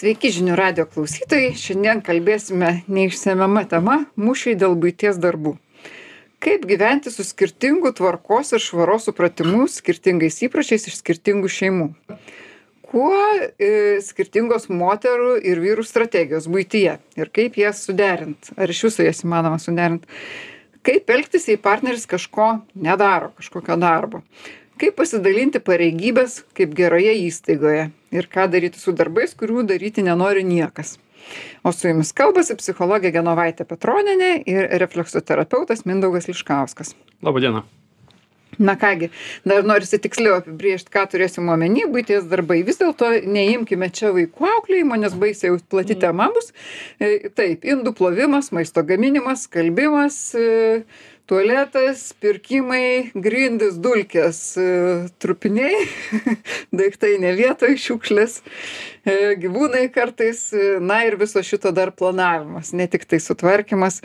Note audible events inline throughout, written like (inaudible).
Sveiki žinių radio klausytojai. Šiandien kalbėsime neišsemiama tema - mūšiai dėl būties darbų. Kaip gyventi su skirtingu tvarkos ir švaros supratimu, skirtingais įpročiais iš skirtingų šeimų. Kuo e, skirtingos moterų ir vyrų strategijos būtyje ir kaip jas suderint. Ar iš viso jas įmanoma suderint. Kaip elgtis, jei partneris kažko nedaro, kažkokio darbo kaip pasidalinti pareigybes kaip geroje įstaigoje ir ką daryti su darbais kurių daryti nenori niekas o su jumis kalbasi psichologė genovaitė petronienė ir refleksoterapeutas mindaugas liškauskas laba diena Na kągi, dar norisi tiksliau apibriežti, ką turėsim omeny, būties darbai. Vis dėlto neimkime čia vaikų auklėjimo, nes baisiai jau plati mm. tema bus. E, taip, indų plovimas, maisto gaminimas, kalbimas, e, tualetas pirkimai grindys dulkės e, trupiniai (laughs) daiktai ne vietoj šiukšlės gyvūnai kartais e, na ir viso šito dar planavimas ne tiktai sutvarkymas.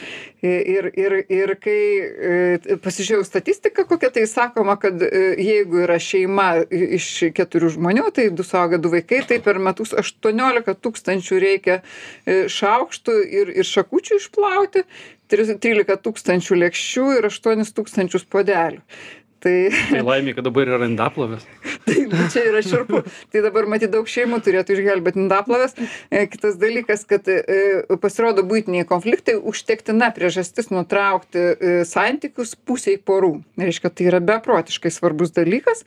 Ir ir ir kai pasižiūrėjau statistiką kokia tai sakoma kad jeigu yra šeima iš keturių žmonių tai du suaugę du vaikai tai per metus aštuoniolika tūkstančių reikia šaukštų ir ir šakučių išplauti tris trylika tūkstančių lėkščių ir aštuonis tūkstančius puodelių. Tai tai laimė kad dabar yra indaplovės (laughs) taip čia yra šiurpu. Tai dabar matyt daug šeimų turėtų išgelbėt indaploves e, kitas dalykas kad e, pasirodo buitiniai konfliktai užtektina priežastis nutraukti e, santykius pusei porų. Reiškia tai yra beprotiškai svarbus dalykas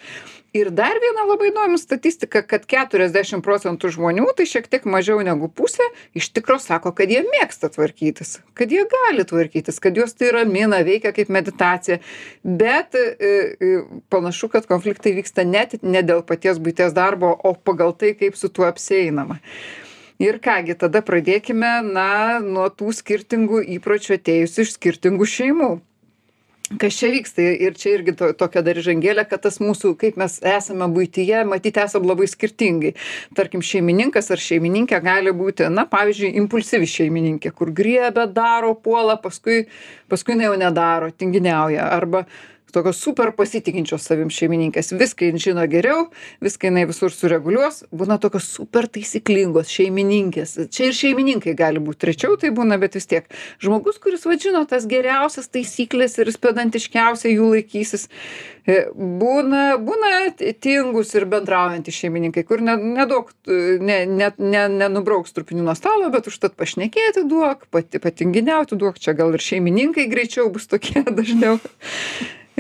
ir dar viena labai įdomi statistika kad keturiasdešim procentų žmonių tai šiek tiek mažiau negu pusė iš tikro sako kad jie mėgsta tvarkytis kad jie gali tvarkytis kad juos tai ramina veikia kaip meditacija. Bet panašu kad konfliktai vyksta net ne dėl paties buities darbo o pagal tai kaip su tuo apsieinama ir ką gi tada pradėkime na nuo tų skirtingų įpročių atėjusių iš skirtingų šeimų kas čia vyksta. Ir čia irgi to tokia dar įžangėlė kad tas mūsų kaip mes esame buityje matyt esam labai skirtingai. Tarkim šeimininkas ar šeimininkė gali būti na pavyzdžiui impulsyvi šeimininkė kur griebia daro puola paskui paskui jinai jau nedaro tinginiauja. Arba tokios super pasitikinčios savim šeimininkės. Viską jin žino geriau viską jinai visur sureguliuos. Būna tokios super taisyklingos šeimininkės. Čia ir šeimininkai gali būt rečiau tai būna bet vis tiek. Žmogus kuris vat žino tas geriausias taisykles ir jis pedantiškiausiai jų laikysis e, būna būna tingūs ir bendraujantys šeimininkai kur ne neduok ne ne ne nenubrauks trupinių nuo stalo bet užtat pašnekėti duok pati patinginiauti duok. Čia gal ir šeimininkai greičiau bus tokie (laughs) dažniau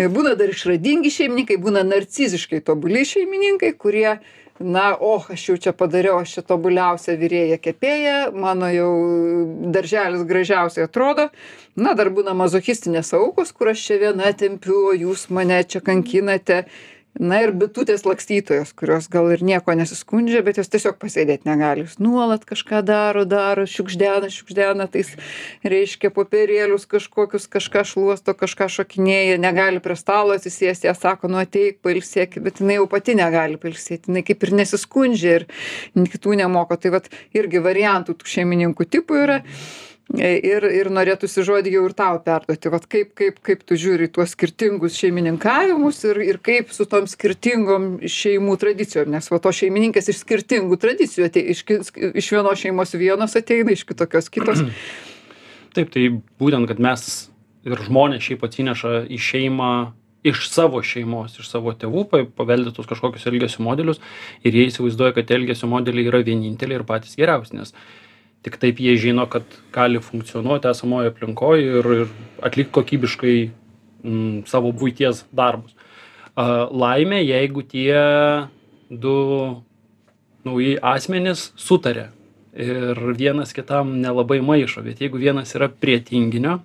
būna dar išradingi šeimininkai būna narciziškai tobuli šeimininkai kurie na och aš jau čia padariau aš čia tobuliausia virėja kepėja mano jau darželis gražiausiai atrodo. Na dar būna mazochistinės aukos kur aš čia viena tempiu o jūs mane čia kankinate na ir bitutės lakstytojos kurios gal ir niekuo nesiskundžia bet jos tiesiog pasėdėt negali. Jos nuolat kažką daro daro šiugždena šiugždena tais reiškia popierėlius kažkokius kažką šluosto kažką šokinėja negali prie stalo atsisėst jie sako nu ateik pailsėk. Bet jinai jau pati negali pailsėt jinai kaip ir nesiskundžia ir kitų nemoko. Tai vat irgi variantų tų šeimininkų tipų yra ir ir norėtųsi žodį jau ir tau perduoti. Vat kaip kaip kaip tu žiūri į tuos skirtingus šeimininkavimus ir ir kaip su tom skirtingom šeimų tradicijom nes va tos šeimininkės iš skirtingų tradicijų atė iš iš vienos šeimos vienos ateina iš kitokios kitos. (clears throat) Taip tai būtent kad mes ir žmonės šiaip atsineša į šeimą iš savo šeimos iš savo tėvų paveldėtus kažkokius elgesio modelius ir jie įsivaizduoja kad elgesio modeliai yra vieninteliai ir patys geriausi nes tik taip jie žino kad gali funkcionuoti esamoj aplinkoj ir ir atlikt kokybiškai mm, savo buities darbus. Laimė, jeigu tie du nauji asmenys sutarė ir vienas kitam nelabai maišo, bet jeigu vienas yra prie tinginio,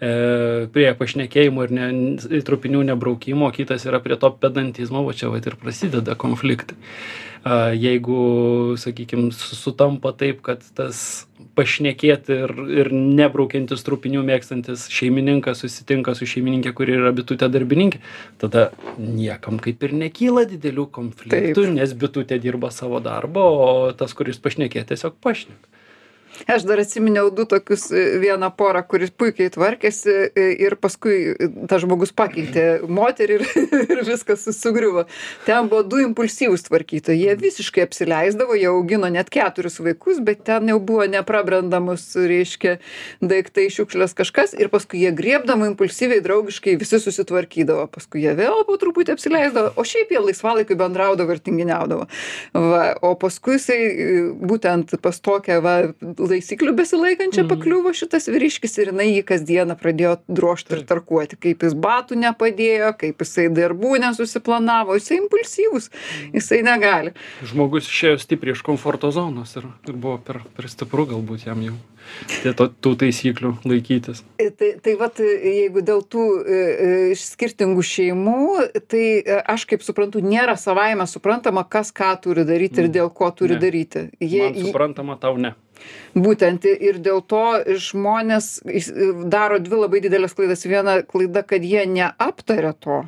e, prie pašnekėjimo ir ne, trupinių nebraukimo, kitas yra prie to pedantizmo, o čia va ir prasideda konfliktai. Jeigu sakykim sutampa taip kad tas pašnekėt ir ir nebraukiantis trupinių mėgstantis šeimininkas susitinka su šeimininke kuri yra bitutė darbininkė tada niekam kaip ir nekyla didelių konfliktų nes bitutė dirba savo darbą o tas kuris pašnekėt tiesiog pašneka aš dar atsiminiau du tokius e, vieną porą kuris puikiai tvarkėsi e, ir paskui tas žmogus pakeitė moterį ir, (laughs) ir viskas sugriuvo. Ten buvo du impulsyvūs tvarkytojai. Jie visiškai apsileisdavo, jie augino net keturis vaikus, bet ten jau buvo neprabrendamus, reiškia, daiktai, šiukšlės kažkas. Ir paskui jie griebdavo impulsyviai, draugiškai, visi susitvarkydavo. Paskui jie vėl po truputį apsileisdavo, o šiaip jie laisvalaikiu bendraudavo ir tinginiaudavo. Va, o paskui jisai būtent pas tokią va, taisyklių besilaikančią Mhm. pakliuvo šitas vyriškis ir jinai jį kasdieną pradėjo drožti ir tarkuoti, kaip jis batų nepadėjo, kaip jisai darbų nesusiplanavo, jisai impulsyvus, Mhm. jisai negali. Žmogus išėjo stipriai iš komforto zonos ir, ir buvo per, per stipru galbūt jam jau tie to, tų taisyklių laikytis. E, Tai, tai vat, jeigu dėl tų e, e, iš skirtingų šeimų, tai e, aš kaip suprantu, nėra savaime suprantama, kas ką turi daryti ir Mm. dėl ko turi Ne. daryti. Man suprantama, tau ne. Būtent ir dėl to žmonės daro dvi labai didelės klaidas. Viena klaida, kad jie neaptaria to.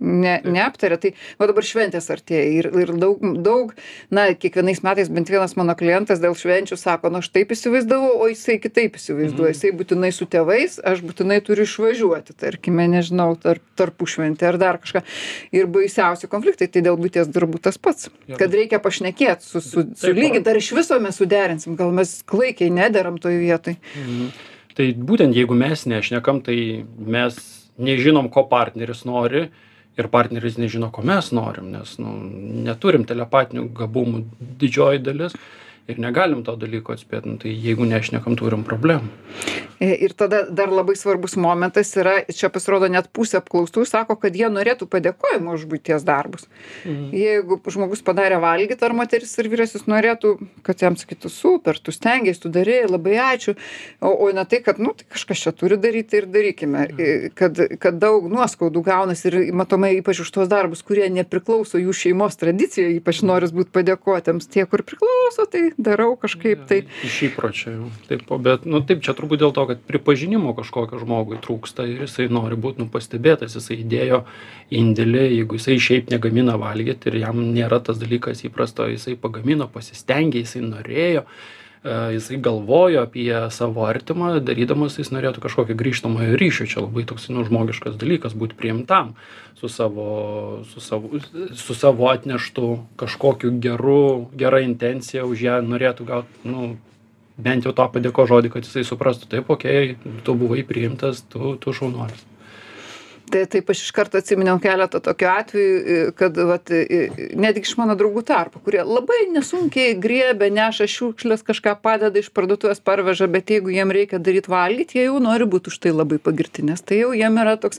Ne, neaptarė, tai va dabar šventės artėja ir, ir daug, daug, na, kiekvienais metais bent vienas mano klientas dėl švenčių sako, na, aš taip įsivaizdavau, o jisai kitaip įsivaizduoja, Mhm. jisai būtinai su tėvais, aš būtinai turiu išvažiuoti, tarkime, nežinau, tarp, tarpų šventę ar dar kažką. Ir baisiausi konfliktai, tai dėl būties darbų tas pats, kad reikia pašnekėti, su, su, sulygint, ar iš viso mes suderinsim, gal mes klaikiai nederam toj vietoj. Mhm. Tai būtent jeigu mes nešnekam, tai mes nežinom, ko partneris nori ir partneris nežino, ko mes norim, nes nu, neturim telepatinių gabumų. Didžioji dalis ir negalim to dalyko atspėti. Nu, tai jeigu nešnekam, turim problemų. E, Ir tada dar labai svarbus momentas yra, čia pasirodo net pusė apklaustų sako, kad jie norėtų padėkojimo už būties darbus. Mhm. Jeigu žmogus padarė valgyti, ar moteris ar vyras, jis norėtų, kad jam sakytų, super, tu stengiais, tu darėjai, labai ačiū, o, o ne tai, kad, nu, tai kažkas čia turi daryti ir darykime, E, kad, kad daug nuoskaudų gaunasi ir matomai ypač už tos darbus, kurie nepriklauso jų šeimos tradicijai, ypač noris būti padėkotėms, tie, kur priklauso, tai darau kažkaip tai. Iš įpročio jau. Taip, bet, nu taip, čia turbūt dėl to, kad pripažinimo kažkokio žmogui trūksta ir jisai nori būti nu, pastebėtas, jisai įdėjo indėlį, jeigu jisai šiaip negamina valgyti ir jam nėra tas dalykas įprasto, jisai pagamino, pasistengė, jisai norėjo, jisai galvojo apie savo artimą, darydamas jis norėtų kažkokio grįžtamojo ryšio, čia labai toks nu, žmogiškas dalykas būti priimtam su savo, su savo, su savo atneštu kažkokiu geru, gera intencija, už ją norėtų gauti, nu, bent jau to padėko žodį, kad jisai suprastų, taip, okei, tu buvai priimtas, tu, tu šaunuolis. Tai taip aš iš karto atsiminiau keletą tokių atvejų, e, kad vat, e, netgi iš mano draugų tarpo, kurie labai nesunkiai griebia, neša šiukšlės, kažką padeda iš parduotuvės parveža, bet jeigu jiem reikia daryti valgyti, jie jau nori būti už tai labai pagirti, nes tai jau jiem yra toks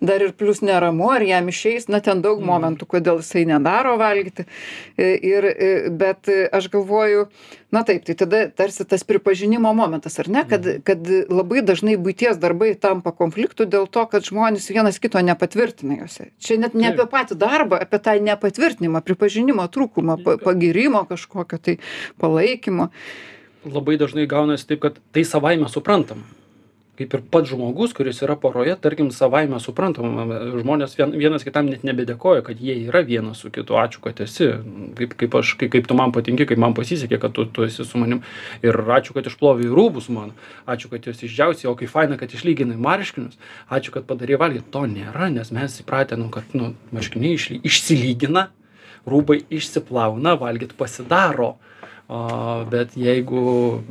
dar ir plus neramu, ar jam išeis, na ten daug momentų, kodėl jisai nedaro valgyti. E, Ir, e, bet e, aš galvoju, na taip, tai tada tarsi tas pripažinimo momentas, ar ne, kad, kad labai dažnai būties darbai tampa konfliktų dėl to, kad žmonės vienas kito nepatvirtina juose. Čia net ne apie patį darbą, apie tą nepatvirtinimą, pripažinimo trūkumą, pa, pagirimo kažkokio tai palaikymo. Labai dažnai gaunasi taip, kad tai savaime suprantama. Kaip ir pats žmogus, kuris yra poroje, tarkim, savaime suprantama. Žmonės vien, vienas kitam net nebedėkoja, kad jie yra vienas su kitu. Ačiū, kad esi. Kaip, kaip, aš, kaip, kaip tu man patinki, kaip man pasisekė, kad tu, tu esi su manim. Ir ačiū, kad išplovai rūbus man. Ačiū, kad juos išdžiausi, o kaip faina, kad išlyginai marškinius. Ačiū, kad padarai valgyti. To nėra, nes mes įpratę, nu, kad nu, marškiniai išly, išsilygina, rūbai išsiplauna, valgyti pasidaro. O, bet jeigu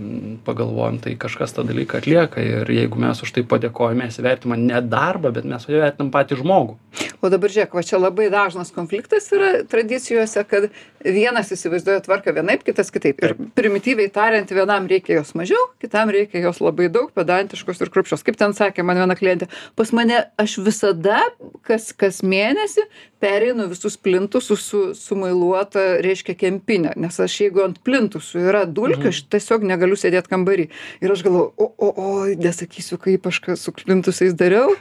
pagalvojam, tai kažkas tą dalyką atlieka ir jeigu mes už tai padėkojame, mes įvertinam ne darbą, bet mes įvertinam patį žmogų. O dabar žiūrėk, va čia labai dažnas konfliktas yra tradicijose, kad vienas įsivaizduoja tvarką vienaip, kitas kitaip. Ir primityviai tariant, vienam reikia jos mažiau, kitam reikia jos labai daug, pedantiškos ir krupšios. Kaip ten sakė man viena klientė, pas mane aš visada kas, kas mėnesį pereinu visus plintusus su sumailuota, reiškia, kempinė. Nes aš jeigu ant plintusų yra dulkių, aš tiesiog negaliu sėdėti kambarį. Ir aš galvoju, o, o, o, nesakysiu, kaip aš su plintusais dariau.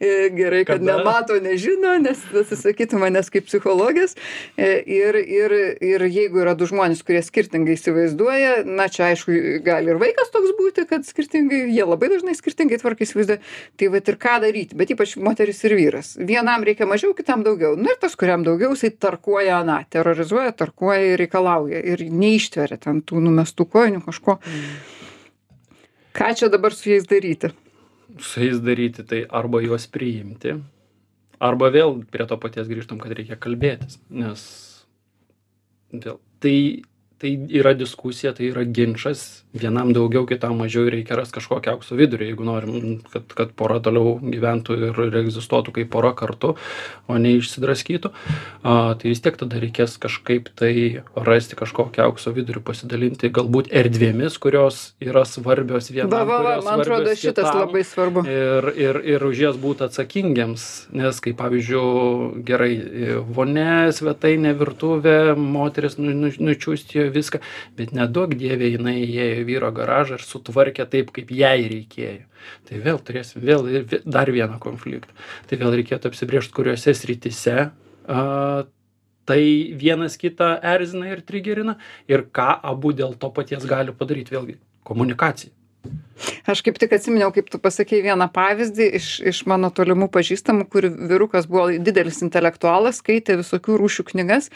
E, Gerai, kad nemato, nežino, nes atsisakytų manęs kaip psichologės. E, Ir, ir, ir jeigu yra du žmonės, kurie skirtingai įsivaizduoja, na čia aišku, gali ir vaikas toks būti, kad skirtingai, jie labai dažnai skirtingai tvarkai įsivaizduoja. Tai va ir ką daryti, bet ypač moteris ir vyras. Vienam reikia mažiau, kitam daugiau. Na ir tas, kuriam daugiau, jisai tarkuoja aną, terrorizuoja, tarkuoja ir reikalauja ir neištveria. ten tų numestų kojinių kažko. Ką čia dabar su jais daryti? Su jais daryti tai arba juos priimti, arba vėl prie to paties grįžtam, kad reikia kalbėtis, nes vėl tai tai yra diskusija tai yra ginčas vienam daugiau kitam mažiau ir reikia rast kažkokį aukso vidurį jeigu norim kad kad pora toliau gyventų ir ir egzistuotų kaip pora kartu o ne išsidraskytų a tai vis tiek tada reikės kažkaip tai rasti kažkokį aukso vidurį pasidalinti galbūt erdvėmis kurios yra svarbios vienam Va, va, va, man atrodo, šitas kitam. labai svarbu. ir ir ir už jas būt atsakingiems nes kaip pavyzdžiui gerai vonia svetainė virtuvė moteris nu nu nučiūsčiojo viską bet neduok dieve jinai įėjo į vyro garažą ir sutvarkė taip kaip jai reikėjo. Tai vėl turėsim vėl ir dar vieną konfliktą. Tai vėl reikėtų apsibrėžt kuriose srityse a tai vienas kitą erzina ir trigerina ir ką abu dėl to paties gali padaryt vėlgi komunikacija Aš kaip tik atsiminiau, kaip tu pasakėjai vieną pavyzdį iš, iš mano tolimų pažįstamų, kur vyrukas buvo didelis intelektualas, skaitė visokių rūšių knygas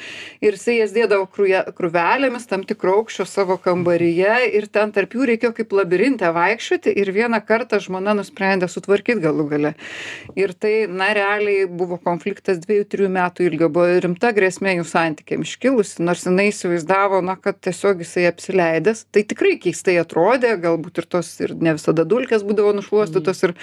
ir jisai jas dėdavo kruje- krūvelėmis tam tikro aukščio savo kambaryje ir ten tarp jų reikėjo kaip labirinte vaikščioti ir vieną kartą žmona nusprendė sutvarkyti galų gale. Ir tai, na, realiai buvo konfliktas dviejų, trijų metų ilgio, buvo rimta grėsmė jų santykiam iškilusi, nors jinai įsivaizdavo, na, kad tiesiog jisai apsileidęs. Tai tikrai keistai atrodė, galbūt ir tos ir ne visada dulkės būdavo nušluostytos, ir,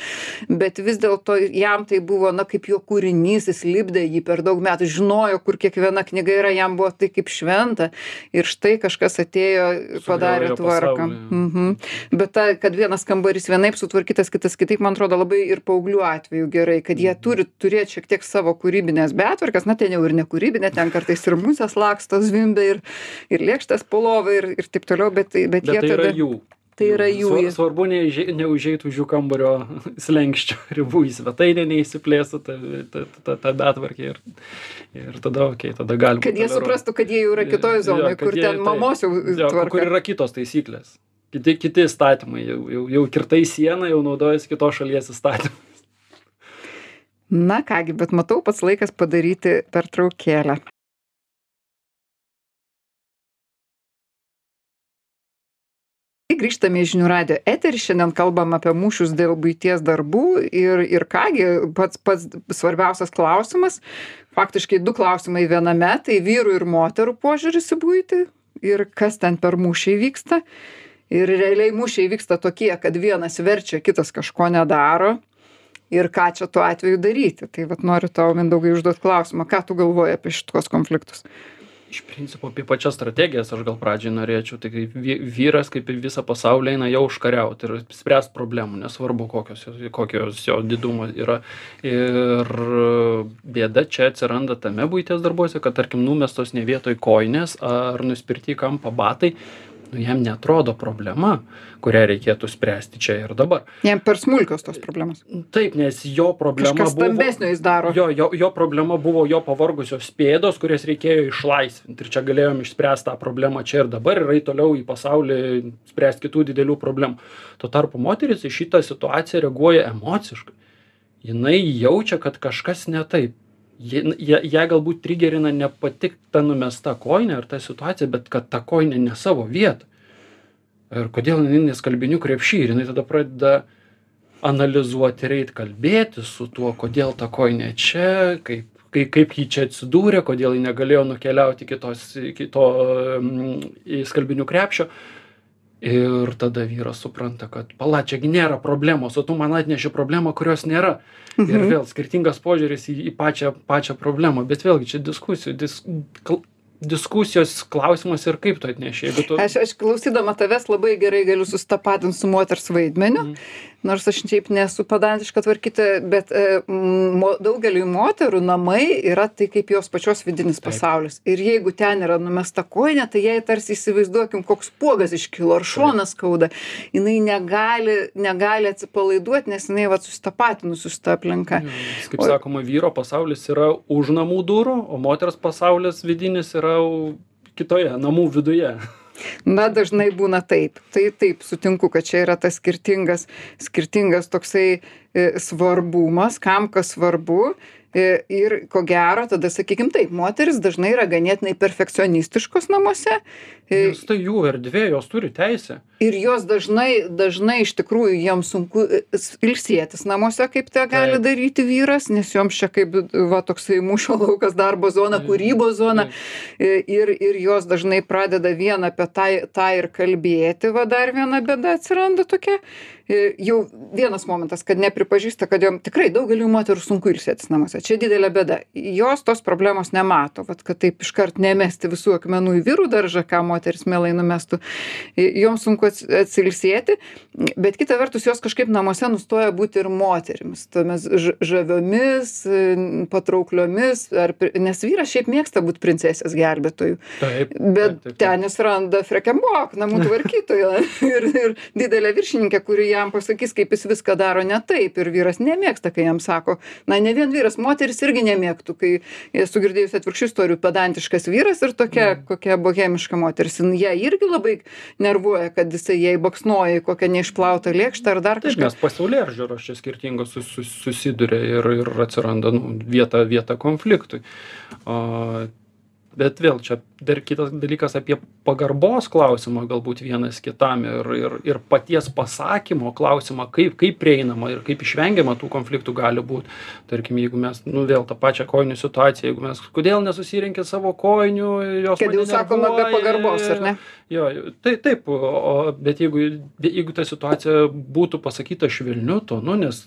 bet vis dėlto jam tai buvo, na, kaip jo kūrinys, jis lipdė jį per daug metų, žinojo, kur kiekviena knyga yra, jam buvo tai kaip šventa. Ir štai kažkas atėjo, padarė tvarką. Mhm. Bet ta, kad vienas kambarys vienaip sutvarkytas, kitas kitaip, man atrodo, labai ir paauglių atveju gerai, kad jie turi turėti šiek tiek savo kūrybinės betvarkas, na ten jau ir nekūrybinė, ten kartais ir musės laksto zvimbė, ir, ir lėkštas polovai, ir, ir taip toliau, bet, bet, Bet jie tai tada... jų. Tai yra jų. Svarbu neužei- neužeit už jų kambario (laughs) slenkščio ribų į svetainę, neįsiplėstų ta, ta, ta, ta betvarkė ir, ir tada, okei, okay, tada galima. Kad jie toleruot. suprastų, kad jie jau yra kitoje zonoje, kad kur jie- ten taip. mamos jau Jo, tvarka. Kur yra kitos taisyklės. Kiti, kiti įstatymai, jau, jau, jau kirtai sieną, jau naudojasi kitos šalies įstatymai. Na kągi, bet matau, pats laikas padaryti pertraukėlę. Grįžtame į žinių radio eterį, šiandien kalbam apie mūšius dėl būties darbų ir, ir kągi, pats, pats svarbiausias klausimas, faktiškai du klausimai viename, tai vyrų ir moterų požiūris į būtį ir kas ten per mūšiai vyksta. Ir realiai mūšiai vyksta tokie, kad vienas verčia, kitas kažko nedaro. Ir ką čia tuo atveju daryti? Tai vat noriu tau, Mindaugai, užduoti klausimą, ką tu galvoji apie šitos konfliktus? Iš principo apie pačias strategijas aš gal pradžiai norėčiau, tai kaip vy- vyras kaip į visą pasaulį eina jau užkariauti ir spręsti problemų, nesvarbu kokios, kokios jo didumo yra. Ir bėda čia atsiranda tame būties darbuose, kad tarkim numestos ne vietoj koinės ar nuspirti į kampą batai, nu jam netrodo problema, kurią reikėtų spręsti čia ir dabar. Jam per smulkios tos problemos. Taip, nes jo problema Kažkas buvo... stambesnio jis daro. Jo, jo, jo problema buvo jo pavargusios pėdos, kurias reikėjo išlaisvinti. Ir čia galėjom išspręsti tą problemą čia ir dabar ir eit toliau į pasaulį, spręsti kitų didelių problemų. Tuo tarpu moteris į šitą situaciją reaguoja emociškai. Jinai jaučia, kad kažkas ne taip. Ji- ją ją galbūt trigerina ne pati ta numesta koinė ar ta situacija, bet kad ta koinė ne savo vietą. Ir kodėl jinai neskalbinių krepšį ir jinai tada pradeda analizuoti ir eit kalbėtis su tuo, kodėl ta koinė čia, kaip, kaip, kaip ji čia atsidūrė, kodėl ji negalėjo nukeliauti iki tos, iki to mm, į skalbinių krepšio. Ir tada vyras supranta, kad pala, čiagi nėra problemos, o tu man atneši problemą, kurios nėra. Mhm. Ir vėl skirtingas požiūris į, į pačią, pačią problemą, bet vėlgi čia diskusijų, dis, kl, diskusijos klausimas ir kaip tu atneši. Tu... Aš, aš klausydama tavęs labai gerai galiu sustapatinti su moters vaidmeniu, Mhm. Nors aš šiaip nesu padantiška tvarkytoja, bet e, mo, daugeliu moterų namai yra tai kaip jos pačios vidinis pasaulis. Ir jeigu ten yra numesta koinė, tai jai tarsi įsivaizduokim, koks puogas iškilo ar šonas skauda. Jis negali, negali atsipalaiduoti, nes jinai va sustapatinus su ta aplinka. Kaip sakoma, vyro pasaulis yra už namų durų, o moters pasaulis vidinis yra kitoje, namų viduje. Na, dažnai būna taip. Tai taip, sutinku, kad čia yra tas skirtingas, skirtingas toksai e, svarbumas, kam kas svarbu. E, ir ko gero tada sakykim taip moterys dažnai yra ganėtinai perfekcionistiškos namuose Nes tai jų erdvė, jos turi teisę. ir jos dažnai dažnai iš tikrųjų jiems sunku e, ilsėtis namuose kaip tą gali daryti vyras nes joms čia kaip va toksai mūšio laukas darbo zona kūrybos zona. E, ir ir jos dažnai pradeda vien apie tą tą ir kalbėti va dar viena bėda atsiranda tokia jau vienas momentas kad nepripažįsta kad jom tikrai daugeliui moterų sunku ilsėtis namuose. Čia didelė bėda. Jos tos problemos nemato. Vat kad taip iškart nemesti visų akmenų į vyrų daržą ką moterys mielai numestų. E, joms sunku ats atsilsėti. Bet kita vertus jos kažkaip namuose nustoja būti ir moterimis. Tomis žaviomis e, patraukliomis ar nes vyras šiaip mėgsta būt princesės gelbėtoju. Taip. bet taip, taip, ten jis randa frekenbok namų tvarkytoją (laughs) ir ir didelę viršininkę kuri jam pasakys kaip jis viską daro ne taip ir vyras nemėgsta kai jam sako na ne vien vyras moteris irgi nemėgtų kai esu girdėjus atvirkščių istorijų pedantiškas vyras ir tokia Mm. kokia bohemiška moteris jin ją irgi labai nervuoja kad jisai jai baksnoja į kokią neišplautą lėkštę ar dar kažką nes pasaulėžiūros čia skirtingos sus, sus, susiduria ir, ir atsiranda nu, vieta, vieta konfliktui. O, bet vėl čia dar kitas dalykas apie pagarbos klausimą galbūt vienas kitam ir, ir, ir paties pasakymo klausimą, kaip, kaip prieinama ir kaip išvengiama tų konfliktų gali būti. Tarkim, jeigu mes, nu vėl tą pačią kojinių situaciją, jeigu mes, kodėl nesusirinkė savo kojinių, jos... kad jau sakoma be pagarbos ar ne Jo, tai taip, o, bet jeigu, jeigu ta situacija būtų pasakyta švelniu tonu, nes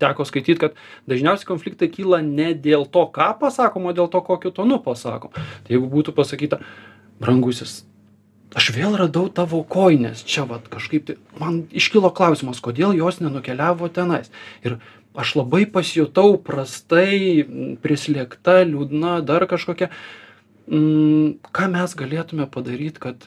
teko skaityti, kad dažniausiai konfliktai kyla ne dėl to, ką pasakom, o dėl to, kokiu tonu pasakom. Tai jeigu būtų pasakyta, brangusis, aš vėl radau tavo koinės, čia vat kažkaip tai, man iškilo klausimas, kodėl jos nenukeliavo tenais. Ir aš labai pasijutau prastai, prislėgta, liūdna, dar kažkokia. Mm, ką mes galėtume padaryti, kad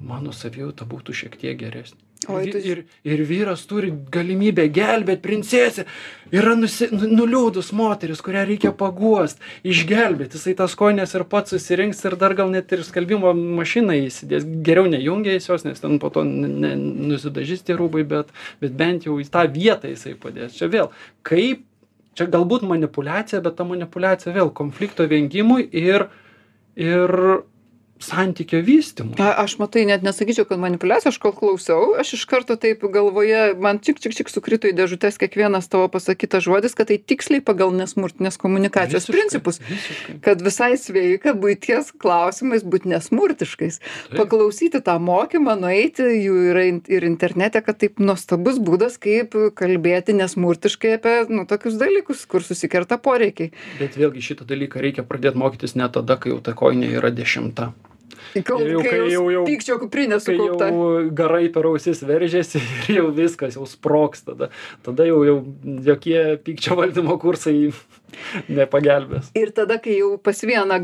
mano savijauta būtų šiek tiek geresnė. Oi, tu- ir, ir vyras turi galimybę gelbėti princesę. Yra nusi, nu- nuliūdus moteris, kurią reikia paguost, išgelbėti. Jisai tas koinės ir pats susirinks ir dar gal net ir skalbimo mašiną įsidės. Geriau nejungia jos, nes ten po to nusidažys tie rūbai, bet, bet bent jau į tą vietą jisai padės. Čia vėl, kaip, čia galbūt manipulacija, bet ta manipulacija vėl konflikto vengimui ir, ir santykio vystymui. A, aš matai, net nesakyčiau, kad manipulacija, aš kol klausiau, aš iš karto taip galvoje, man čik, čik, čik sukrito į dėžutės kiekvienas tavo pasakytas žodis, kad tai tiksliai pagal nesmurtinės komunikacijos Visiškai, principus. Visiškai. Kad visai sveika būties klausimais būti nesmurtiškais. Taip. Paklausyti tą mokymą, nueiti, jų yra ir internete, kad taip nuostabus būdas, kaip kalbėti nesmurtiškai apie nu, tokius dalykus, kur susikerta poreikiai. Bet vėlgi šitą dalyką reikia pradėti mokytis ne tada, kai jau ta koinė yra dešimta. Kol, Jau- kai kai jau, jau- pykčio kuprinė sukaupta. jau garai per ausis veržiasi (laughs) ir jau viskas, jau sproks tada. Tada jau, jau jokie pykčio valdymo kursai (laughs) nepagelbės. Ir tada, kai jau pas vieną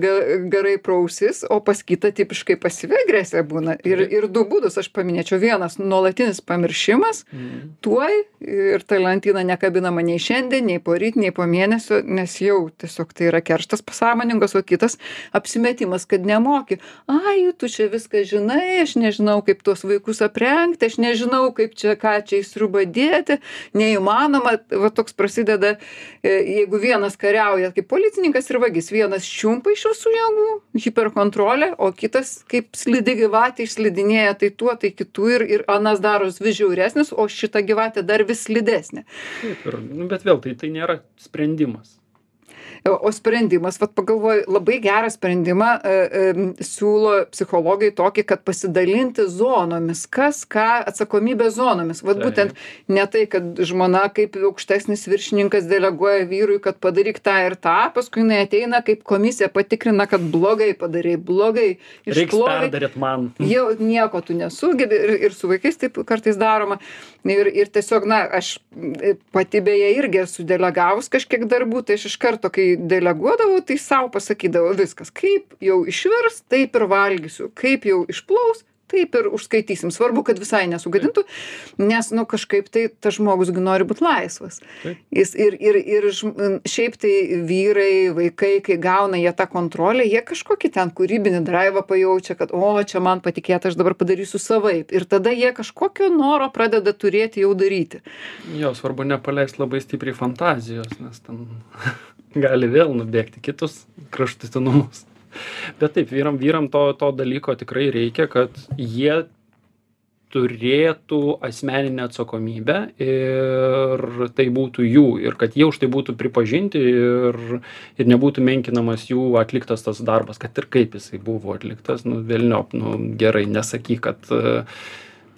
garai prausis, o pas kitą tipiškai pasyvi agresija būna. Ir, ir du būdus aš paminėčiau. Vienas - nuolatinis pamiršimas, Mm. tuoj ir ta lentyna nekabinama nei šiandien, nei po ryt, nei po mėnesio, nes jau tiesiog tai yra kerštas pasąmoningos, o kitas apsimetimas, kad nemoki. Ai, tu čia viską žinai, aš nežinau, kaip tuos vaikus aprengti, aš nežinau, kaip čia ką čia į sriubą dėti, neįmanoma. Va toks prasideda, e, jeigu vienas kariauja kaip policininkas ir vagis, vienas čiumpa iš visų jėgų, hiperkontrolė, o kitas kaip slidi gyvatė išslidinėja tai tuo, tai kitų ir, ir anas daros vis žiauresnis, o šita gyvatė dar vis slidesnė. Taip, ir, nu, bet vėl tai, tai nėra sprendimas. O sprendimas, vat pagalvoju, labai gerą sprendimą e, e, siūlo psichologai tokį, kad pasidalinti zonomis, kas ką atsakomybė zonomis. Vat būtent ne tai, kad žmona kaip aukštesnis viršininkas deleguoja vyrui, kad padaryk tą ir tą, paskui jinai ateina kaip komisija patikrina, kad blogai padarai, blogai man. Jau nieko tu nesugebi ir, ir su vaikais taip kartais daroma. Ir, ir tiesiog, na, aš e, pati beje irgi esu delegavus kažkiek darbų, tai aš iš karto, kai deleguodavau, tai savo pasakydavau viskas. Kaip jau išvirs, taip ir valgysiu. Kaip jau išplaus, taip ir užskaitysim. Svarbu kad visai nesugadintų nes nu kažkaip tai tas žmogus nori būt laisvas. Jis ir ir ir šiaip tai vyrai vaikai kai gauna jie tą kontrolę jie kažkokį ten kūrybinį draivą pajaučia kad o čia man patikėta aš dabar padarysiu savaip. Ir tada jie kažkokio noro pradeda turėti jau daryti. Jo, svarbu nepaleist labai stipriai fantazijos, nes ten (laughs) gali vėl nubėgti kitus kraštutinumus. Bet taip, vyram, vyram to, to dalyko tikrai reikia, kad jie turėtų asmeninę atsakomybę ir tai būtų jų ir kad jie už tai būtų pripažinti ir, ir nebūtų menkinamas jų atliktas tas darbas, kad ir kaip jisai buvo atliktas, nu vėlniop, nu gerai, nesakyk, kad uh,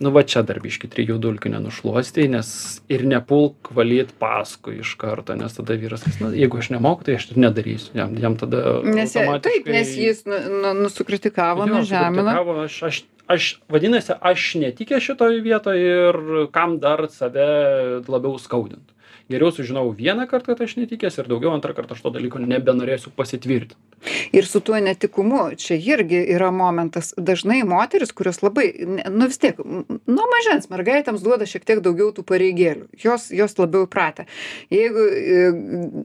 nu va čia dar biškį trijų dulkių nenušluostei, nes ir nepulk valyt paskui iš karto, nes tada vyras, sakys, na, jeigu aš nemoku, tai aš ir nedarysiu. Jam, jam tada... nes taip nes jis nu, nu, nusukritikavo Jo, nužemino Aš, aš, aš, vadinasi, aš netikė šitoje vietoje ir kam dar save labiau skaudinti. Geriau sužinau vieną kartą, kad aš netikęs ir daugiau antrą kartą aš to dalyko nebenorėsiu pasitvirtinti. Ir su tuo netikumu čia irgi yra momentas. Dažnai moterys kurios labai nu vis tiek nuo mažens mergaitėms duoda šiek tiek daugiau tų pareigėlių. Jos jos labiau įpratę. Jeigu e,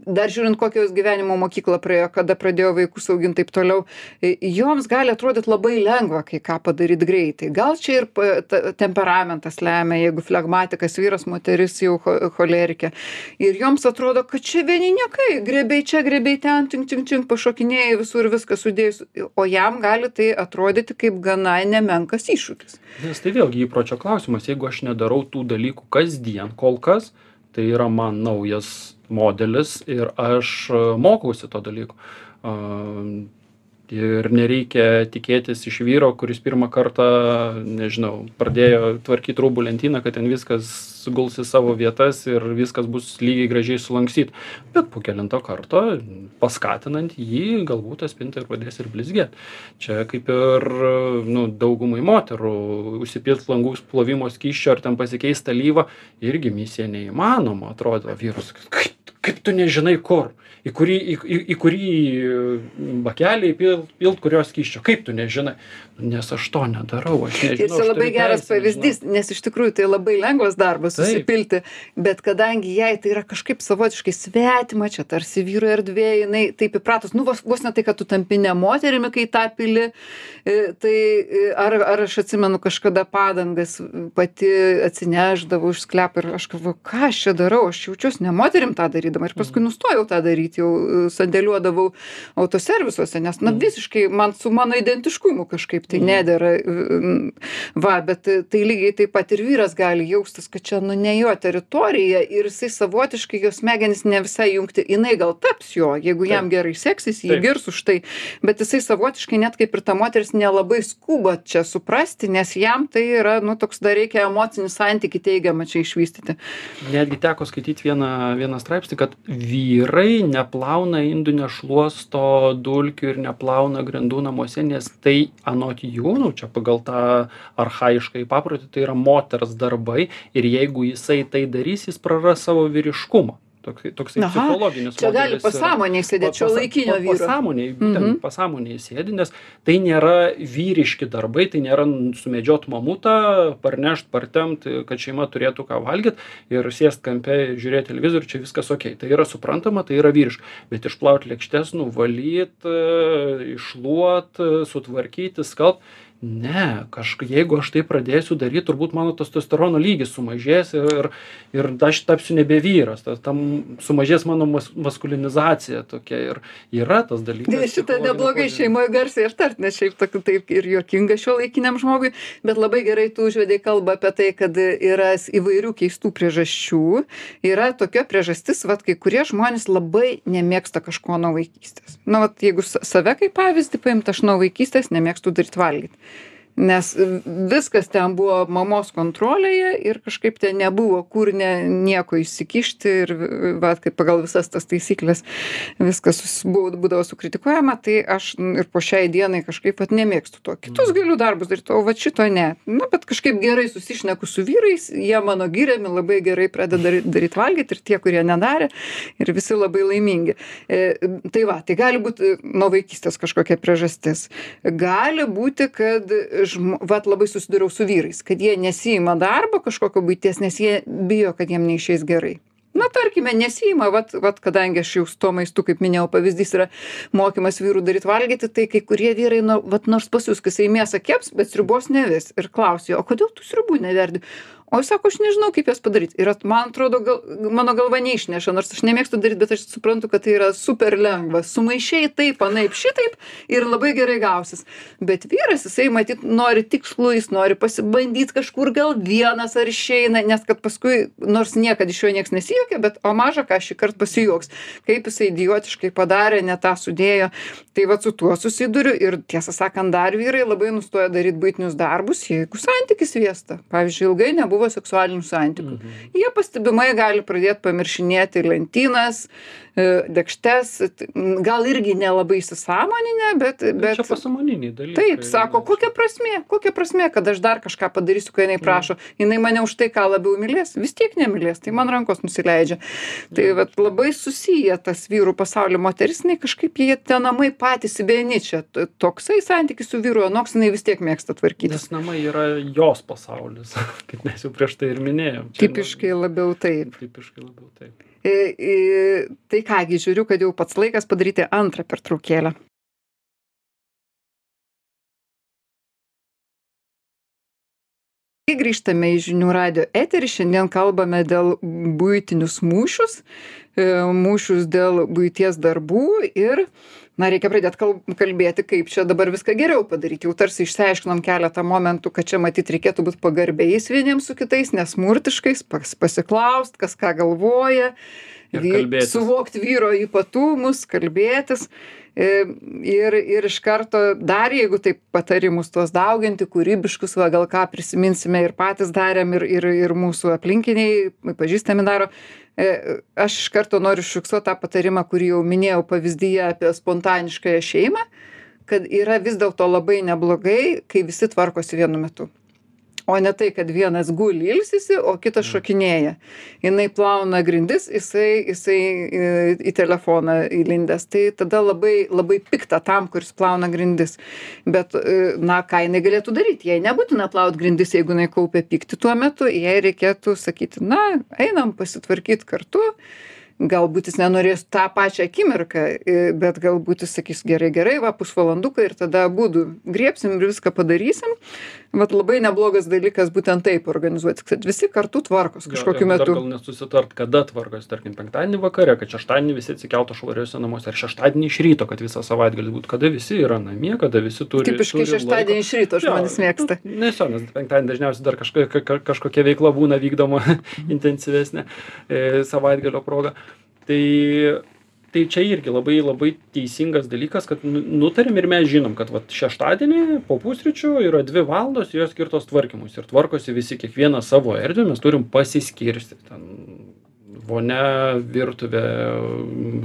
dar žiūrint kokią jos gyvenimo mokyklą praėjo kada pradėjo vaikus augint taip toliau e, joms gali atrodyt labai lengva kai ką padaryt greitai. Gal čia ir temperamentas lemia jeigu flegmatikas vyras moteris jau cho cholerikė. Ir joms atrodo kad čia vieni niekai griebiai čia griebiai ten čing čing čing pašokinėjai visur viską sudėjus o jam gali tai atrodyti kaip gana nemenkas iššūkis Nes tai vėlgi įpročio klausimas, jeigu aš nedarau tų dalykų kasdien kol kas, tai yra man naujas modelis ir aš e, mokausi to dalyko. Ir nereikia tikėtis iš vyro, kuris pirmą kartą, nežinau, pradėjo tvarkyti rūbų lentyną, kad ten viskas guls į savo vietas ir viskas bus lygiai gražiai sulankstyta. Bet po kelinto karto, paskatinant jį, galbūt ta spinta ir pradės ir blizgėti. Čia kaip ir nu, daugumai moterų užsipilt langų plovimo skyščio ar ten pasikeisti alyvą, irgi misija neįmanoma, atrodo, vyrus, kaip, kaip tu nežinai kur, į kurį, į, į, į kurį bakelį pilt, pilt kurios skyščio, kaip tu nežinai, nes aš to nedarau, aš nežinau. Ir čia labai geras pavyzdys, nes iš tikrųjų tai labai lengvas darbas susipilti, bet kadangi jai tai yra kažkaip savotiškai svetima, čia tarsi vyro erdvė, jinai taip įpratus, nu vos, vos ne tai, kad tu tampi ne moterimi, kai tą pili, e, tai e, ar, ar aš atsimenu kažkada padangas pati atsineždavau iš sklepo ir aš galvoju, ką aš čia darau, aš jaučiuosi ne moterim tą darydama. Ir paskui nustojau tą daryti, jau e, sandėliuodavau autoservisuose, nes na visiškai man su mano identiškumu kažkaip tai nedėra. mm, Va, bet e, tai lygiai taip pat ir vyras gali jaustis, kad čia nu ne jo teritorija ir jisai savotiškai jos smegenys ne visai jungti, jinai gal taps jo, jeigu jam gerai seksis, jį girs už tai, bet jisai savotiškai net kaip ir ta moteris nelabai skuba čia suprasti, nes jam tai yra, nu, toks dar reikia emocinį santyki teigiamą čia išvystyti. Netgi teko skaityti vieną, vieną straipsnį, kad vyrai neplauna indų, nešluosto dulkių ir neplauna grindų namuose, nes tai anot jų, nu, čia pagal tą arhaišką į paprotį, tai yra moters darbai ir jeigu jisai tai darys, jis praras savo vyriškumą. Toks, toks psichologinis Čia gali pasąmoniai sėdėti, čia laikinio vyro. Pasąmoniai, būtent Mhm. pasąmoniai sėdi, nes tai nėra vyriški darbai, tai nėra sumedžiot mamutą, parnešt, partemt, kad šeima turėtų ką valgyti ir sėst kampe, žiūrėti televizorių, čia viskas ok. Tai yra suprantama, tai yra vyriška. Bet išplaut lėkštes, nuvalyt, e, išluot, e, sutvarkyti, skalbt. Ne, kažkaip, jeigu aš tai pradėsiu daryti, turbūt mano testosterono lygis sumažės ir, ir aš tapsiu nebe vyras, ta- tam sumažės mano mas, maskulinizacija tokia ir yra tas dalykas. Šitą neblogai šeimoje garsiai ištart, nes šiaip tokiu taip ir juokinga šio laikiniam žmogui, bet labai gerai tu užvedai kalbą apie tai, kad yra įvairių keistų priežasčių. Yra tokia priežastis, vad kai kurie žmonės labai nemėgsta kažko nuo vaikystės. Na, vat jeigu save kaip pavyzdį paimti, aš nuo vaikystės nemėgstu daryti valgyti. Nes viskas ten buvo mamos kontrolėje ir kažkaip ten nebuvo kur ne, nieko įsikišti ir va, kaip pagal visas tas taisyklės viskas buvo- būdavo sukritikuojama, tai aš ir po šiai dienai kažkaip vat nemėgstu to. Kitus galiu darbus daryti, o va šito ne. Na, bet kažkaip gerai susišneku su vyrais, jie mano giriami labai gerai pradeda daryti, daryti valgyti ir tie, kurie nedarė, ir visi labai laimingi. E, tai va, tai gali būti nuo vaikystės kažkokia priežastis. Gali būti, kad žm vat labai susidūriau su vyrais kad jie nesiima darbo kažkokio buities nes jie bijo kad jiem neišeis gerai. Na tarkime nesiima vat vat kadangi aš jau su tuo maistu kaip minėjau pavyzdys yra mokymas vyrų daryt valgyti tai kai kurie vyrai nu vat nors pasiusk jisai mėsą keps bet sriubos nevis ir klausi o kodėl tu sriubų neverdi o jis sako aš nežinau kaip jas padaryt. Ir man atrodo gal mano galva neišneša nors aš nemėgstu daryt bet aš suprantu kad tai yra super lengva. Sumaišei taip anaip šitaip ir labai gerai gausis. Bet vyras jisai matyt nori tikslų jis nori pasibandyt kažkur gal vienas ar išeina nes kad paskui nors niekad iš jo nieks nesijuokia bet o maža ką šįkart pasijuoks. Kaip jisai idiotiškai padarė ne tą sudėjo. Tai vat su tuo susiduriu ir tiesą sakant dar vyrai labai nustoja daryt buitinius darbus jeigu santykis vėsta pavyzdžiui ilgai nebuvo nebuvo seksualinių santykių. Mhm. Jie pastebimai gali pradėti pamiršinėti lentynas, e, dėkštes, gal irgi nelabai įsisamoninę, bet... bet, bet čia pasamoniniai dalykai. Taip, sako, kokia prasmė, kokia prasmė, kad aš dar kažką padarysiu, kai jinai prašo. Jinai mane už tai, ką labiau mylės, vis tiek nemylės, tai man rankos nusileidžia. Tai vat, labai susiję tas vyrų pasaulio moteris, jinai kažkaip jie ten namai patys vieni čia. Toksai santykis su vyru, anoks jinai vis tiek mėgsta tvarkyti. Nes namai yra jos pasaulis, (laughs) kaip mes jau prieš tai ir minėjom. Tipiškai labiau taip. Tipiškai labiau taip. E, e, tai kągi, žiūriu, kad jau pats laikas padaryti antrą pertraukėlę. Grįžtame į žinių radio eterį, šiandien kalbame dėl būtinius mūšius, e, mūšius dėl būties darbų ir na reikia pradėt kal kalbėti kaip čia dabar viską geriau padaryt. Jau tarsi išsiaiškinom keletą momentų kad čia matyt reikėtų būt pagarbiais vieniems su kitais nesmurtiškais pas pasiklaust kas ką galvoja vy suvokt vyro ypatumus kalbėtis. E, ir ir iš karto dar jeigu taip patarimus tuos dauginti kūrybiškus va gal ką prisiminsime ir patys darėm ir ir ir mūsų aplinkiniai pažįstami daro aš iš karto noriu užfiksuot tą patarimą kurį jau minėjau pavyzdyje apie spontaniškąją šeimą kad yra vis dėlto labai neblogai kai visi tvarkosi vienu metu o ne tai kad vienas guli ilsisi o kitas šokinėja. Jinai plauna grindis jisai jisai į į telefoną įlindęs. Tai tada labai labai pikta tam kuris plauna grindis. Bet e, na ką jinai galėtų daryt jai nebūtina plaut grindis jeigu jinai kaupia pyktį tuo metu jai reikėtų sakyti na einam pasitvarkyt kartu. Galbūt jis nenorės tą pačią akimirką bet galbūt jis sakys gerai gerai va pusvalanduką ir tada abudu griebsim ir viską padarysim vat labai neblogas dalykas būtent taip organizuotis kad visi kartu tvarkos kažkokiu metu. gal net susitart kada tvarkosi tarkim penktadienį vakare kad šeštadienį visi atsikeltų švariuose namuose ar šeštadienį iš ryto kad visą savaitgalį būt kada visi yra namie kada visi turi tipiškai šeštadienį iš ryto žmonės mėgsta. nes jo nes penktadienį dažniausiai dar kažkokia kažkokia veikla būna vykdoma (laughs) intensyvesnė e, savaitgalio proga. Tai tai čia irgi labai labai teisingas dalykas kad nu nutarėm ir mes žinom kad vat šeštadienį po pusryčių yra dvi valandos jos skirtos tvarkymuisi ir tvarkosi visi kiekvienas savo erdvę mes turim pasiskirstyt ten vonia virtuvė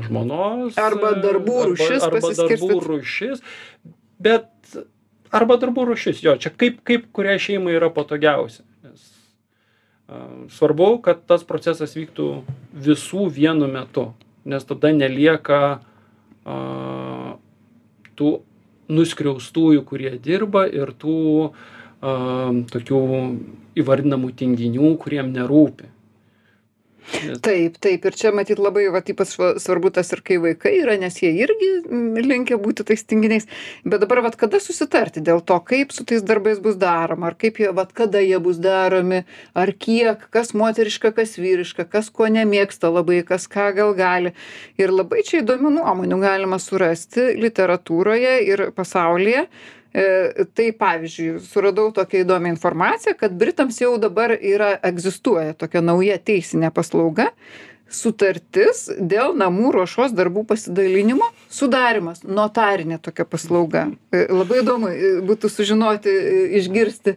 žmonos arba darbų rūšis arba, arba darbų rūšis. Bet arba darbų rūšis. Jo čia kaip kaip kuriai šeimai yra patogiausia. Nes svarbu kad tas procesas vyktų visų vienu metu nes tada nelieka a, tų nuskriaustųjų, kurie dirba ir tų a, tokių įvardinamų tinginių, kuriem nerūpi. Taip, taip, ir čia matyt labai, va, ypač svarbu tas ir kai vaikai yra, nes jie irgi linkia būti tais tinginiais. Bet dabar, va, kada susitarti dėl to, kaip su tais darbais bus daroma, ar kaip jie, va, kada jie bus daromi, ar kiek, kas moteriška, kas vyriška, kas ko nemėgsta labai, kas ką gal gali. Ir labai čia įdomių nuomonių galima surasti literatūroje ir pasaulyje E, tai pavyzdžiui suradau tokią įdomią informaciją kad britams jau dabar yra egzistuoja tokia nauja teisinė paslauga sutartis dėl namų ruošos darbų pasidalinimo sudarymas notarinė tokia paslauga. E, labai įdomu e, būtų sužinoti e, išgirsti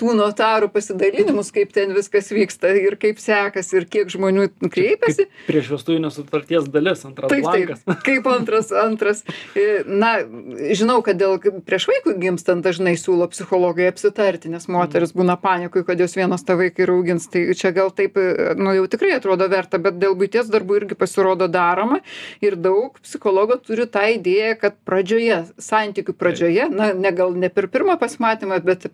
tų notarų pasidalinimus kaip ten viskas vyksta ir kaip sekasi ir kiek žmonių kreipiasi. priešvestuvinės sutarties dalis antras taip blankas. Taip (laughs) kaip antras antras. Na žinau kad dėl prieš vaikui gimstant dažnai siūlo psichologai apsitarti nes moterys būna panikoj kad jos vienos tą vaiką ir augins. Tai čia gal taip nu jau tikrai atrodo verta bet dėl buities darbų irgi pasirodo daroma ir daug psichologų turi tą idėją kad pradžioje santykių pradžioje na ne gal ne per pirmą pasimatymą bet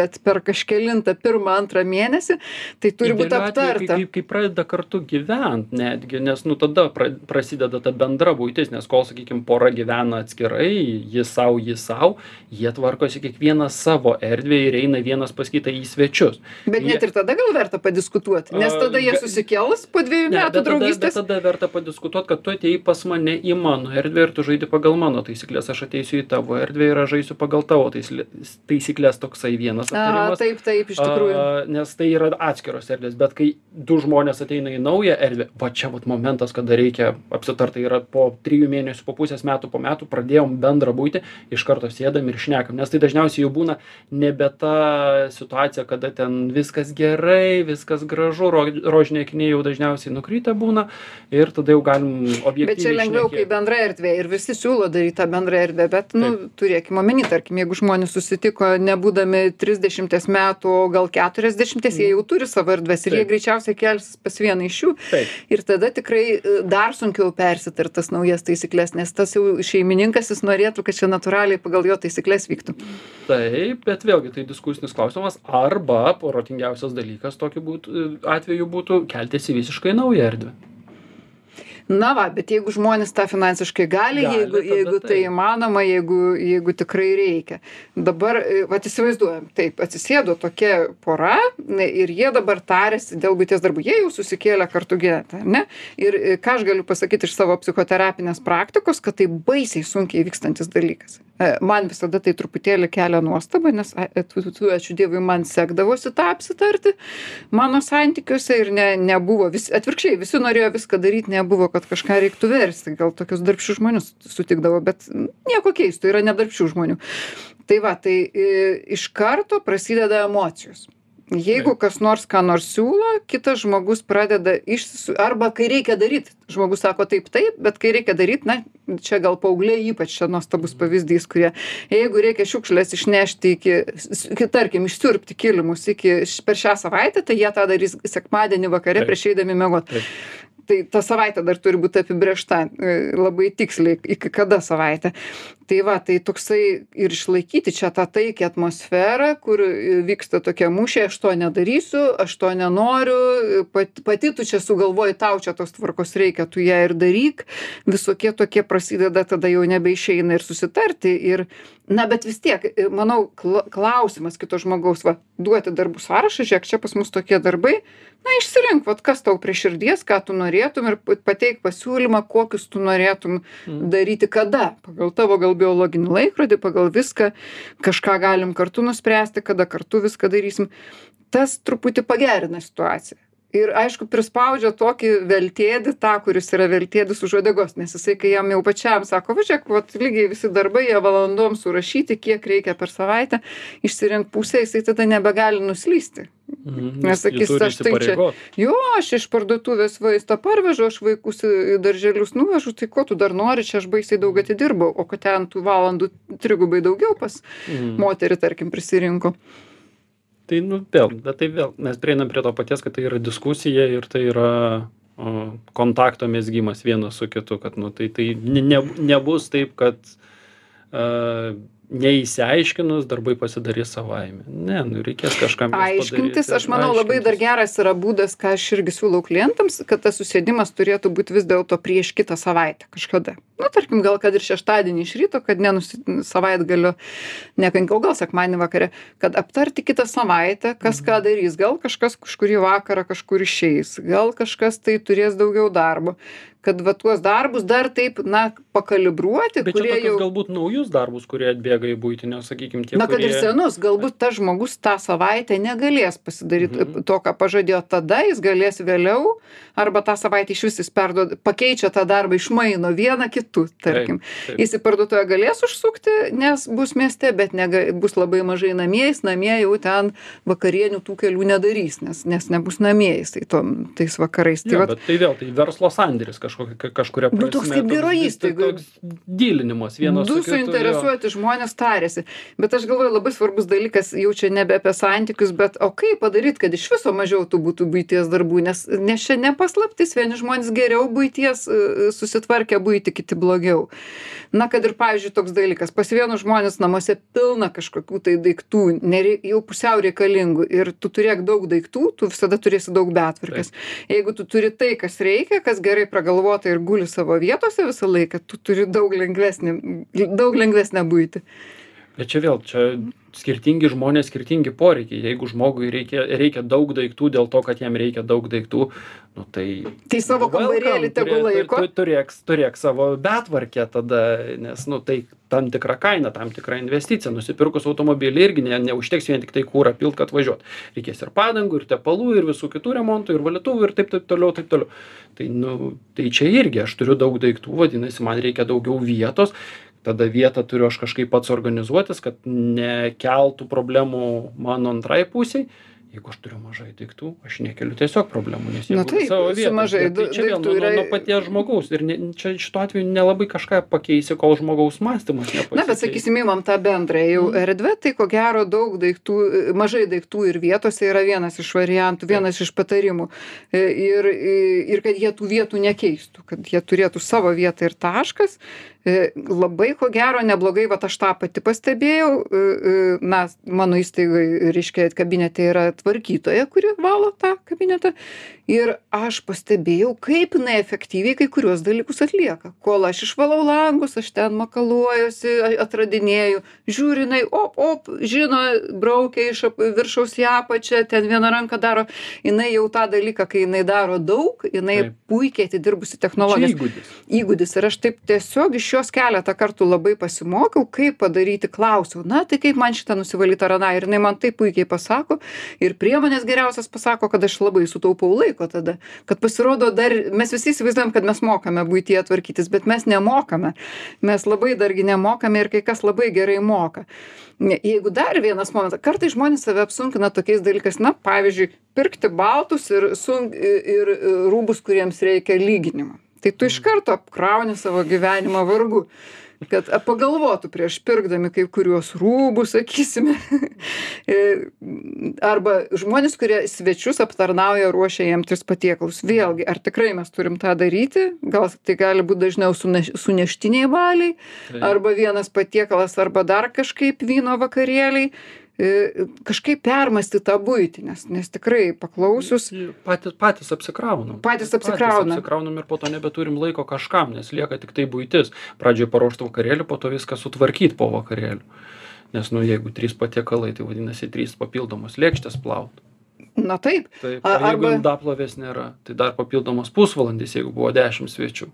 bet per kažkelintą pirmą antrą mėnesį tai turi būt aptarta Kai, kai, pradeda kartu gyventi netgi, nes nu tada pra, prasideda ta bendra būtis, nes kol, sakykime, pora gyvena atskirai, jis savo, jis savo, jie tvarkosi kiekvieną savo erdvę ir eina vienas pas kitą į svečius. bet Jie- net ir tada gal verta padiskutuoti nes tada jie susikels po dviejų Ne, metų bet tada, bet draugystės tada verta padiskutuoti, kad tu atėjai pas mane į mano erdvę ir tu žaidi pagal mano taisyklės, aš ateisiu į tavo erdvę ir aš žaisiu pagal tavo taisyklė- taisyklės toksai vienas Aha, aptarimas. taip taip iš tikrųjų A, nes tai yra atskiros erdvės, bet kai du žmonės ateina į naują erdvę, va čia vat momentas, kada reikia apsitarti, yra po trijų mėnesių, po pusės metų, po metų pradėjom bendrą būti, iš karto sėdam ir šnekam, nes tai dažniausiai jau būna nebe ta situacija, kada ten viskas gerai, viskas gražu, ro, rožiniai akiniai jau dažniausiai nukrytę būna ir tada jau galim objektyviai. Bet čia lengviau, kai bendra erdvė ir visi siūlo daryti tą bendrą erdvę, bet, nu, turėkime omeny, tarkim, jeigu žmonės susitiko nebūdami 30 metų, o gal 40, jie jau turi savo erdvės ir jie Taip. greičiausiai kelsis pas vieną iš jų. Taip. Ir tada tikrai e, dar sunkiau persitartas naujas taisyklės, nes tas jau šeimininkas jis norėtų, kad čia natūraliai pagal jo taisyklės vyktų. Taip, bet vėlgi tai diskusinis klausimas. Arba protingiausias dalykas tokiu būtų, atveju būtų keltis į visiškai naują erdvę. Na va, bet jeigu žmonės tą finansiškai gali, Gali, jeigu, jeigu tai įmanoma, jeigu, jeigu tikrai reikia. Dabar, va, įsivaizduojam, taip, atsisėdo tokia pora ir jie dabar tarėsi dėl būties darbų. Jie jau susikėlė kartu gyventi, ne? Ir e, ką aš galiu pasakyti iš savo psichoterapinės praktikos, kad tai baisiai sunkiai vykstantis dalykas. E, Man visada tai truputėlį kelia nuostabą, nes e, tu, tu, tu, ačiū Dievui, man sekdavosi tą apsitarti mano santykiuose ir ne, nebuvo, vis, atvirkščiai, visi norėjo viską daryti, nebuvo, kad kažką reiktų versti, gal tokius darbščius žmonius sutikdavo, bet nieko keisto, yra nedarbščių žmonių. Tai va, tai e, iš karto prasideda emocijos. Jeigu kas nors ką nors siūlo, kitas žmogus pradeda išsisu... Arba kai reikia daryti, žmogus sako taip, taip, bet kai reikia daryti, na, čia gal paaugliai ypač čia nuostabus pavyzdys, kurie, jeigu reikia šiukšlės išnešti iki, iki tarkim, išsiurbti kilimus iki, per šią savaitę, tai jie tą darys sekmadienį vakare prieš eidami Taip. tai ta savaitė dar turi būti apibriešta e, labai tiksliai, iki kada savaitė. Tai va, tai toksai ir išlaikyti čia tą taikę atmosferą, kur e, vyksta tokia mūšė, aš to nedarysiu, aš to nenoriu, pat, pati tu čia sugalvoji, tau čia tos tvarkos reikia, tu ją ir daryk, visokie tokie prasideda, tada jau nebeišeina ir susitarti. Ir, na, bet vis tiek, e, manau, kla- klausimas kito žmogaus, va, duoti darbų sąrašą, žiūrėk, čia pas mus tokie darbai, na išsirink vat kas tau prie širdies ką tu norėtum ir pa- pateik pasiūlymą kokius tu norėtum daryti kada pagal tavo gal biologinį laikrodį pagal viską kažką galim kartu nuspręsti kada kartu viską darysim. Tas truputį pagerina situaciją ir aišku prispaudžia tokį veltėdį tą kuris yra veltėdis už uodegos nes jisai kai jam jau pačiam sako va žiūrėk vat lygiai visi darbai jie valandom surašyti kiek reikia per savaitę išsirink pusę jisai tada nebegali nuslysti Mhm, Nes sakys, aš tai čia-. Jo, aš iš parduotuvės vaistą parvežu, aš vaikus į darželius nuvežu, tai ko tu dar nori, čia aš baisiai daug atidirbau, o kad ten tų valandų trigubai daugiau pas Mhm. moterį, tarkim, prisirinko. Tai, nu, vėl, bet tai vėl, mes prieinam prie to paties, kad tai yra diskusija ir tai yra o, kontakto mėsgymas vienas su kitu, kad, nu, tai, tai ne, ne, nebus taip, kad neįsiaiškinus darbai pasidarys savaime. Ne, nu, reikės kažkam. Aiškintis, padaryti, aš manau, labai dar aiškintis. geras yra būdas, ką aš irgi siūlau klientams, kad tas susėdimas turėtų būti vis dėlto prieš kitą savaitę kažkada. Na, tarkim, gal kad ir šeštadienį iš ryto, kad nenusi savaitgalio, ne penkiau, gal sekmanį vakare, kad aptarti kitą savaitę, kas ką darys. Gal kažkas kažkurį vakarą kažkur išeis, gal kažkas tai turės daugiau darbo. Kad va tuos darbus dar taip, na, pakalibruoti, kurie jau... galbūt naujus darbus, kurie atbėga į būtinę, sakykime, tie. Na, kad ir senus, galbūt tas žmogus tą savaitę negalės pasidaryti Mhm. to, ką pažadėjo tada, jis galės vėliau, arba tą savaitę iš vis jis perduoda, pakeičia tą darbą, išmaino vieną kitų, tarkim. Jis į parduotuvę galės užsukti, nes bus mieste, bet nega, bus labai mažai namie, jis namie jau ten vakarienių tų kelių nedarys, nes, nes nebus namie jisai tom, tais vakarais. Tai vat, tai vėl, tai verslo sandėris kažkoks. Kažkokia ka kažkuria Nu, toks kaip biuro toks- įstaigoj. toks dylinimas vienas Du suinteresuoti žmonės tarėsi. Bet aš galvoju, labai svarbus dalykas jau čia nebe apie santykius, bet o kaip padaryti, kad iš viso mažiau tų būtų būties darbų, nes, nes čia nepaslaptis, vieni žmonės geriau būties e, susitvarkia būti, kiti blogiau. Na, kad ir, pavyzdžiui, toks dalykas, pas vienus žmonės namuose pilna kažkokių tai daiktų, nerei, jau pusiau reikalingų ir tu turėk daug daiktų, tu visada turėsi daug betvarkės. Jeigu tu turi tai, kas reikia, kas gerai pragalvota ir guli savo vietose visą laiką, tu turi daug lengvesnį, daug lengvesnę būti. Bet čia vėl, čia skirtingi žmonės, skirtingi poreikiai. Jeigu žmogui reikia, reikia daug daiktų dėl to, kad jam reikia daug daiktų, nu tai... Tai savo kambarėlį tegu laiko. tu- Turėk, turėk savo betvarkę tada, nes, nu tai tam tikra kaina, tam tikra investicija. Nusipirkus automobilį irgi ne, neužteks vien tik tai kūrą pilt, kad važiuot. Reikės ir padangų, ir tepalų, ir visų kitų remontų, ir valytuvų, ir taip, taip toliau, taip toliau. Tai, nu, tai čia irgi aš turiu daug daiktų, vadinasi, man reikia daugiau vietos. Tada vietą turiu aš kažkaip pats organizuotis, kad nekeltų problemų mano antrai pusiai. Jeigu aš turiu mažai daiktų, aš nekeliu tiesiog problemų, nes jie guli savo vietoj. tai čia vėl nuo, yra- nuo, paties žmogaus. Ir ne, čia šituo atveju nelabai kažką pakeisi, kol žmogaus mąstymas nepasikeis. Na, bet sakysim, įmam tą bendrąją jau erdvę, tai ko gero daug daiktų, mažai daiktų ir vietose yra vienas iš variantų, vienas iš patarimų. E, Ir, ir kad jie tų vietų nekeistų, kad jie turėtų savo vietą ir taškas. E, Labai ko gero neblogai, va aš tą pati pastebėjau, e, e, na, mano įstaigoje, reiškia, kabinete yra tvarkytoja, kuri valo tą kabinetą. Ir aš pastebėjau, kaip jinai efektyviai kai kuriuos dalykus atlieka. Kol aš išvalau langus, aš ten makaluojuosi, atradinėju, žiūri jinai, op, op, žino, braukia iš ap- viršaus į apačią, ten vieną ranką daro. Jinai jau tą dalyką, kai jinai daro daug, jinai puikiai atidirbusi technologijas įgūdis. įgūdis ir aš taip tiesiog iš jos keletą kartų labai pasimokiau, kaip padaryti, klausiau, na tai kaip man šitą nusivalyti ar aną ir jinai man taip puikiai pasako ir priemonės geriausias pasako, kad aš labai sutaupau laiko tada, kad pasirodo dar, mes visi įsivaizduojam, kad mes mokame būtyje tvarkytis, bet mes nemokame, mes labai dargi nemokame ir kai kas labai gerai moka. Jeigu dar vienas momentas, kartai žmonės save apsunkina tokiais dalykais, na, pavyzdžiui, pirkti baltus ir, sun, ir rūbus, kuriems reikia lyginimo. Tai tu iš karto apkrauni savo gyvenimą vargu kad pagalvotų prieš pirkdami kai kuriuos rūbus, sakysime. (laughs) E, Arba žmonės, kurie svečius aptarnauja, ruošia jiem tris patiekalus. Vėlgi, ar tikrai mes turim tą daryti? Gal tai gali būti dažniau suneš, suneštiniai valiai, Taip. arba vienas patiekalas, arba dar kažkaip vyno vakarėliai. E, Kažkaip permasti tą būtį, nes, nes tikrai paklausius Patys, patys apsikraunam. Patys apsikrauna. Patys apsikraunam ir po to nebeturim laiko kažkam, nes lieka tik tai būtis. Pradžioje paruošti vakarėlį, po to viską sutvarkyti po vakarėlių. Nes, nu, jeigu trys patiekalai, tai vadinasi, trys papildomos lėkštės plaut. Na taip, Taip, A- o jeigu arba- indaplovės nėra, tai dar papildomas pusvalandis, jeigu buvo dešimt svečių.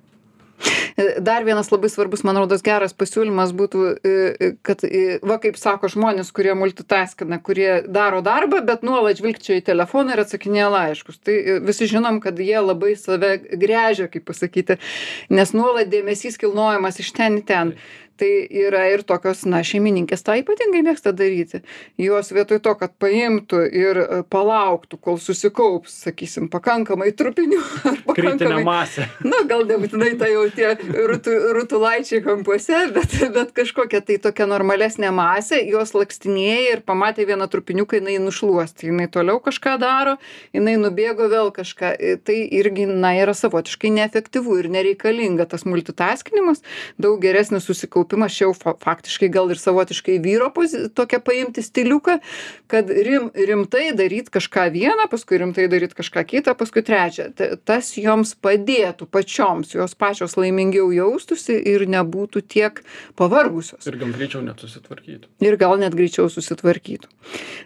E, Dar vienas labai svarbus, man rodos, geras pasiūlymas būtų, e, e, kad, va kaip sako žmonės, kurie multitaskina, kurie daro darbą, bet nuolat žvilgčia į telefoną ir atsakinėja laiškus. Tai visi žinom, kad jie labai save grėžia, kaip pasakyti, nes nuolat dėmesys kilnojamas iš ten į ten. Tai yra ir tokios, na, šeimininkės tą ypatingai mėgsta daryti. Jos vietoj to, kad paimtų ir e, palauktų, kol susikaups, sakysim, pakankamai trupinių (laughs) ar pakankamai masė. Na, gal nebūtinai tai jau tie rutu, rutulaičiai kampuose, bet, bet kažkokia tai tokia normalesnė masė, jos lakstinėja ir pamatė vieną trupiniuką, jinai nušluosti, jinai toliau kažką daro, jinai nubėgo vėl kažką. I- Tai irgi, na, yra savotiškai neefektyvu ir nereikalinga tas multitaskinimas, daug geresnis susikaupimas, čia jau fa faktiškai gal ir savotiškai vyro pozi- tokia paimti stiliuką, kad rim, rimtai daryt kažką vieną, paskui rimtai daryt kažką kitą, paskui trečią. Ta- Tas joms padėtų pačioms, jos pačios laimingiau jaustųsi ir nebūtų tiek pavargusios. Ir gal greičiau net susitvarkytų. Ir gal net greičiau susitvarkytų.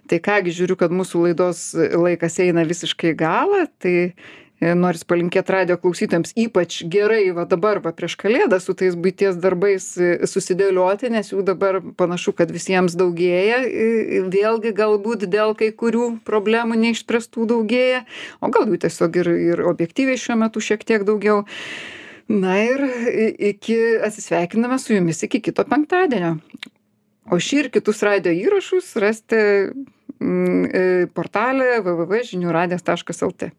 Tai kągi, žiūriu, kad mūsų laidos laikas eina visiškai galą, tai noris palinkėti radio klausytojams ypač gerai va dabar, va prieš kalėdą su tais būties darbais e, susidėlioti, nes jų dabar panašu, kad visiems daugėja, e, vėlgi galbūt dėl kai kurių problemų neišspręstų daugėja, o gal jų tiesiog ir, ir objektyviai šiuo metu šiek tiek daugiau. Na ir iki atsisveikiname su jumis iki kito penktadienio. O šį ir kitus radio įrašus rasite mm, e, portale www.žiniųradijas.lt.